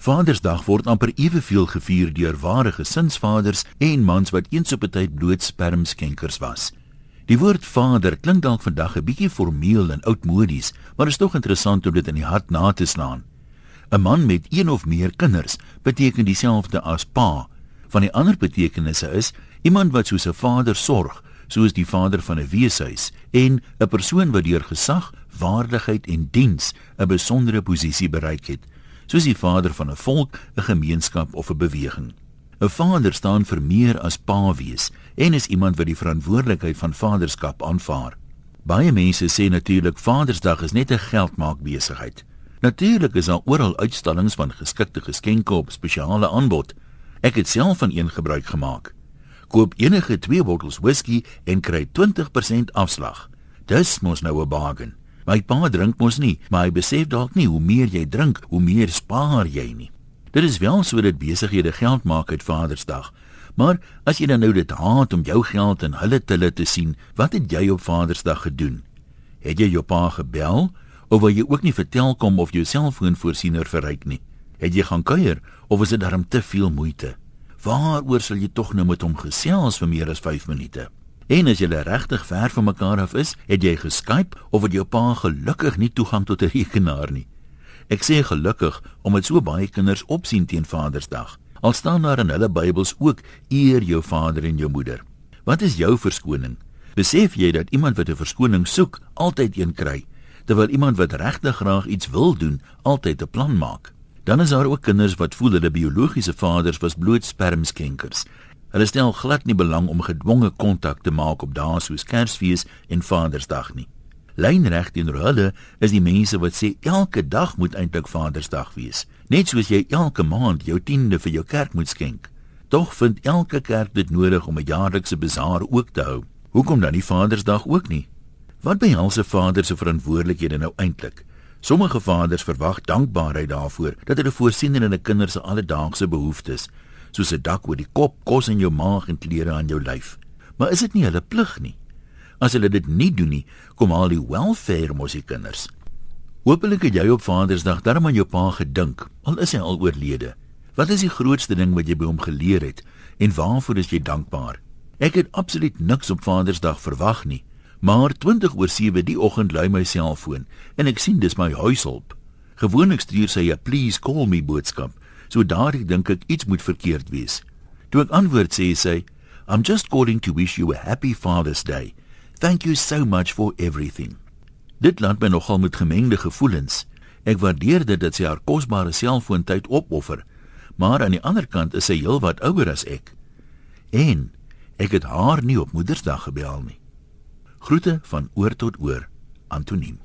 Vadersdag word amper eweveel gevier deur ware gesinsvaders en mans wat eens op 'n tyd bloot spermskenkers was. Die woord vader klink dalk vandag 'n bietjie formeel en oudmodies, maar is tog interessant om dit in die hart na te slaan. 'n Man met een of meer kinders beteken dieselfde as pa. Van die ander betekenisse is iemand wat soos 'n vader sorg, soos die vader van 'n weeshuis en 'n persoon wat deur gesag, waardigheid en diens 'n besondere posisie bereik het soos die vader van 'n volk, 'n gemeenskap of 'n beweging. 'n Vader staan vir meer as pa wees en is iemand wat die verantwoordelikheid van vaderskap aanvaar. Baie mense sê natuurlik Vadersdag is net 'n geldmaak besigheid. Natuurlik is daar oral uitstallings van geskikte geskenke op spesiale aanbod. Ek het self van een gebruik gemaak. Koop enige 2 bottels whisky en kry 20% afslag. Dis mos nou 'n bargain. My pa drink mos nie, maar hy besef dalk nie hoe meer jy drink, hoe meer spaar jy nie. Dit is wel so dat besighede geld maak uit Vadersdag. Maar as jy dan nou dit haat om jou geld in hulle tille te sien, wat het jy op Vadersdag gedoen? Het jy jou pa gebel of wou jy ook nie vertel kom of jou selfoonvoorsiener verryk nie? Het jy gaan kuier of is dit darm te veel moeite? Waaroor sal jy tog nou met hom gesels vir meer as 5 minute? En as julle regtig ver van mekaar af is, het jy geskyp of het jou pa gelukkig nie toegang tot 'n rekenaar nie. Ek sê gelukkig omdat so baie kinders opsien teen Vadersdag. Al staan daar in hulle Bybels ook eer jou vader en jou moeder. Wat is jou verskoning? Besef jy dat iemand wat 'n verskoning soek, altyd een kry, terwyl iemand wat regtig graag iets wil doen, altyd 'n plan maak? Dan is daar ook kinders wat voel hulle biologiese vaders was bloot spermskenkers Hulle stel glad nie belang om gedwonge kontak te maak op dae soos Kersfees en Vadersdag nie. Lynreg teenoor hulle is die mense wat sê elke dag moet eintlik Vadersdag wees, net soos jy elke maand jou tiende vir jou kerk moet skenk. Tog vind elke kerk dit nodig om 'n jaarlikse bazaar ook te hou. Hoekom dan nie Vadersdag ook nie? Wat behels 'n vader se verantwoordelikhede nou eintlik? Sommige vaders verwag dankbaarheid daarvoor dat hulle voorsien in hulle kinders se alledaagse behoeftes soos 'n dak oor die kop, kos in jou maag en klere aan jou lyf. Maar is dit nie hulle plig nie? As hulle dit nie doen nie, kom al die welfare mos die kinders. Hoopelik het jy op Vadersdag darm aan jou pa gedink, al is hy al oorlede. Wat is die grootste ding wat jy by hom geleer het en waarvoor is jy dankbaar? Ek het absoluut niks op Vadersdag verwag nie, maar 20 oor 7 die oggend lui my selfoon en ek sien dis my huishulp. Gewoonlik stuur sy 'n please call me boodskap So daardie dink ek iets moet verkeerd wees. Toe ek antwoord sê sy, I'm just calling to wish you a happy Father's Day. Thank you so much for everything. Dit laat my nogal met gemengde gevoelens. Ek waardeer dit dat sy haar kosbare selfoontyd opoffer, maar aan die ander kant is sy heelwat ouer as ek. En ek het haar nie op Moedersdag gebel nie. Groete van oor tot oor, Antoniem.